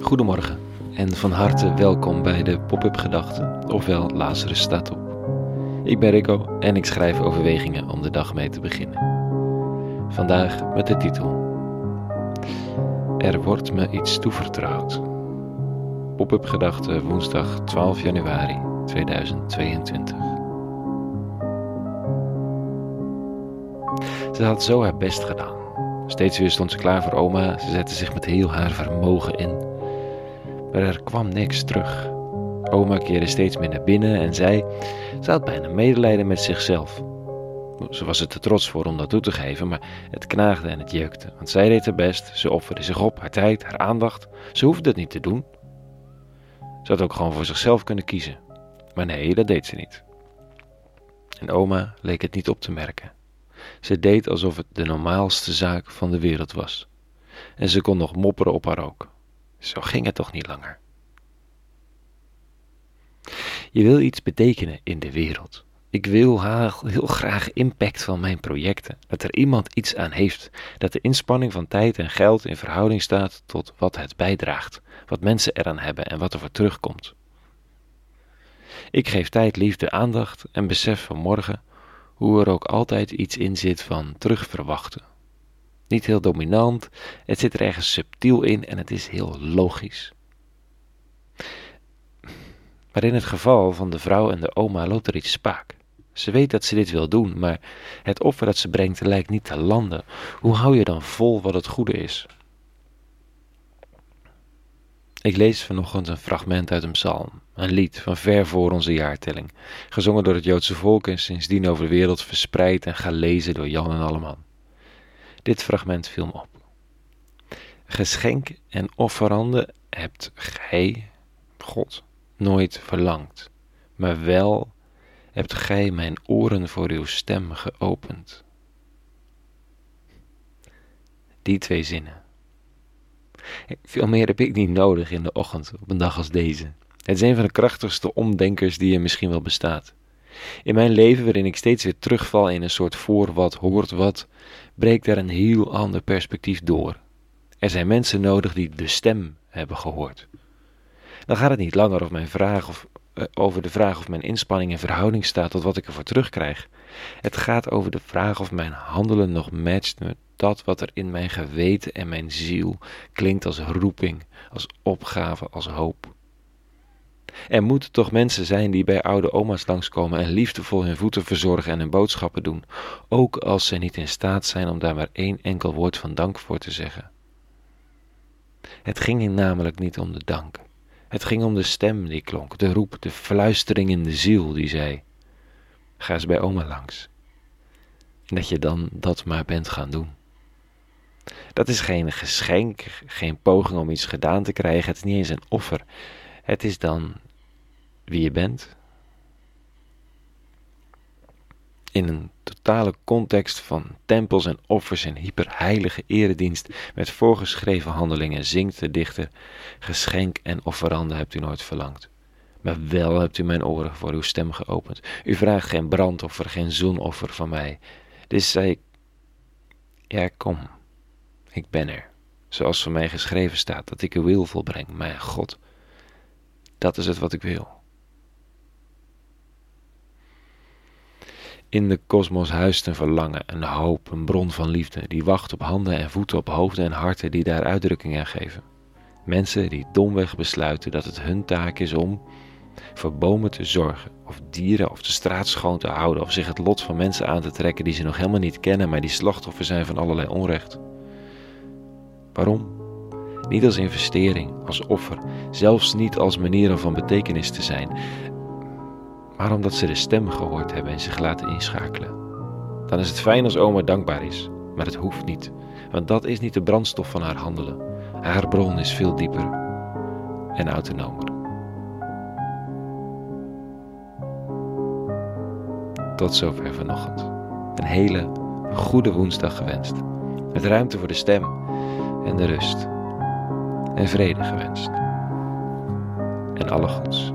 Goedemorgen en van harte welkom bij de Pop-up Gedachten, ofwel Lazarus staat op. Ik ben Rico en ik schrijf overwegingen om de dag mee te beginnen. Vandaag met de titel Er wordt me iets toevertrouwd. Pop-up Gedachten woensdag 12 januari 2022. Ze had zo haar best gedaan. Steeds weer stond ze klaar voor oma. Ze zette zich met heel haar vermogen in maar er kwam niks terug. Oma keerde steeds meer naar binnen en zei: Ze had bijna medelijden met zichzelf. Ze was er te trots voor om dat toe te geven, maar het knaagde en het jeukte, want zij deed haar best. Ze offerde zich op, haar tijd, haar aandacht. Ze hoefde het niet te doen. Ze had ook gewoon voor zichzelf kunnen kiezen. Maar nee, dat deed ze niet. En oma leek het niet op te merken. Ze deed alsof het de normaalste zaak van de wereld was. En ze kon nog mopperen op haar ook. Zo ging het toch niet langer. Je wil iets betekenen in de wereld. Ik wil heel graag impact van mijn projecten. Dat er iemand iets aan heeft. Dat de inspanning van tijd en geld in verhouding staat tot wat het bijdraagt. Wat mensen eraan hebben en wat er voor terugkomt. Ik geef tijd, liefde, aandacht en besef van morgen hoe er ook altijd iets in zit van terugverwachten. Niet heel dominant, het zit er ergens subtiel in en het is heel logisch. Maar in het geval van de vrouw en de oma loopt er iets spaak. Ze weet dat ze dit wil doen, maar het offer dat ze brengt lijkt niet te landen. Hoe hou je dan vol wat het goede is? Ik lees vanochtend een fragment uit een psalm, een lied van ver voor onze jaartelling, gezongen door het Joodse volk en sindsdien over de wereld verspreid en gelezen door Jan en Alleman. Dit fragment viel me op. Geschenk en offerande hebt gij, God, nooit verlangd, maar wel hebt gij mijn oren voor uw stem geopend. Die twee zinnen. Veel meer heb ik niet nodig in de ochtend op een dag als deze. Het is een van de krachtigste omdenkers die er misschien wel bestaat. In mijn leven, waarin ik steeds weer terugval in een soort voor wat hoort wat, breekt daar een heel ander perspectief door. Er zijn mensen nodig die de stem hebben gehoord. Dan gaat het niet langer over, mijn vraag of, over de vraag of mijn inspanning in verhouding staat tot wat ik ervoor terugkrijg. Het gaat over de vraag of mijn handelen nog matcht met dat wat er in mijn geweten en mijn ziel klinkt als roeping, als opgave, als hoop. Er moeten toch mensen zijn die bij oude oma's langskomen en liefdevol hun voeten verzorgen en hun boodschappen doen, ook als ze niet in staat zijn om daar maar één enkel woord van dank voor te zeggen. Het ging namelijk niet om de dank. Het ging om de stem die klonk, de roep, de fluistering in de ziel die zei: Ga eens bij oma langs. En dat je dan dat maar bent gaan doen. Dat is geen geschenk, geen poging om iets gedaan te krijgen, het is niet eens een offer. Het is dan wie je bent. In een totale context van tempels en offers en hyperheilige eredienst met voorgeschreven handelingen zingt de dichter: Geschenk en offerande hebt u nooit verlangd. Maar wel hebt u mijn oren voor uw stem geopend. U vraagt geen brandoffer, geen zonoffer van mij. Dus zei ik: Ja, kom, ik ben er. Zoals voor mij geschreven staat, dat ik uw wil volbreng, mijn God. Dat is het wat ik wil. In de kosmos huist een verlangen, een hoop, een bron van liefde, die wacht op handen en voeten, op hoofden en harten die daar uitdrukking aan geven. Mensen die domweg besluiten dat het hun taak is om voor bomen te zorgen, of dieren of de straat schoon te houden, of zich het lot van mensen aan te trekken die ze nog helemaal niet kennen, maar die slachtoffer zijn van allerlei onrecht. Waarom? Niet als investering, als offer, zelfs niet als manier om van betekenis te zijn, maar omdat ze de stem gehoord hebben en zich laten inschakelen. Dan is het fijn als oma dankbaar is, maar het hoeft niet, want dat is niet de brandstof van haar handelen. Haar bron is veel dieper en autonomer. Tot zover vanochtend. Een hele goede woensdag gewenst. Met ruimte voor de stem en de rust. En vrede gewenst. En alle goeds.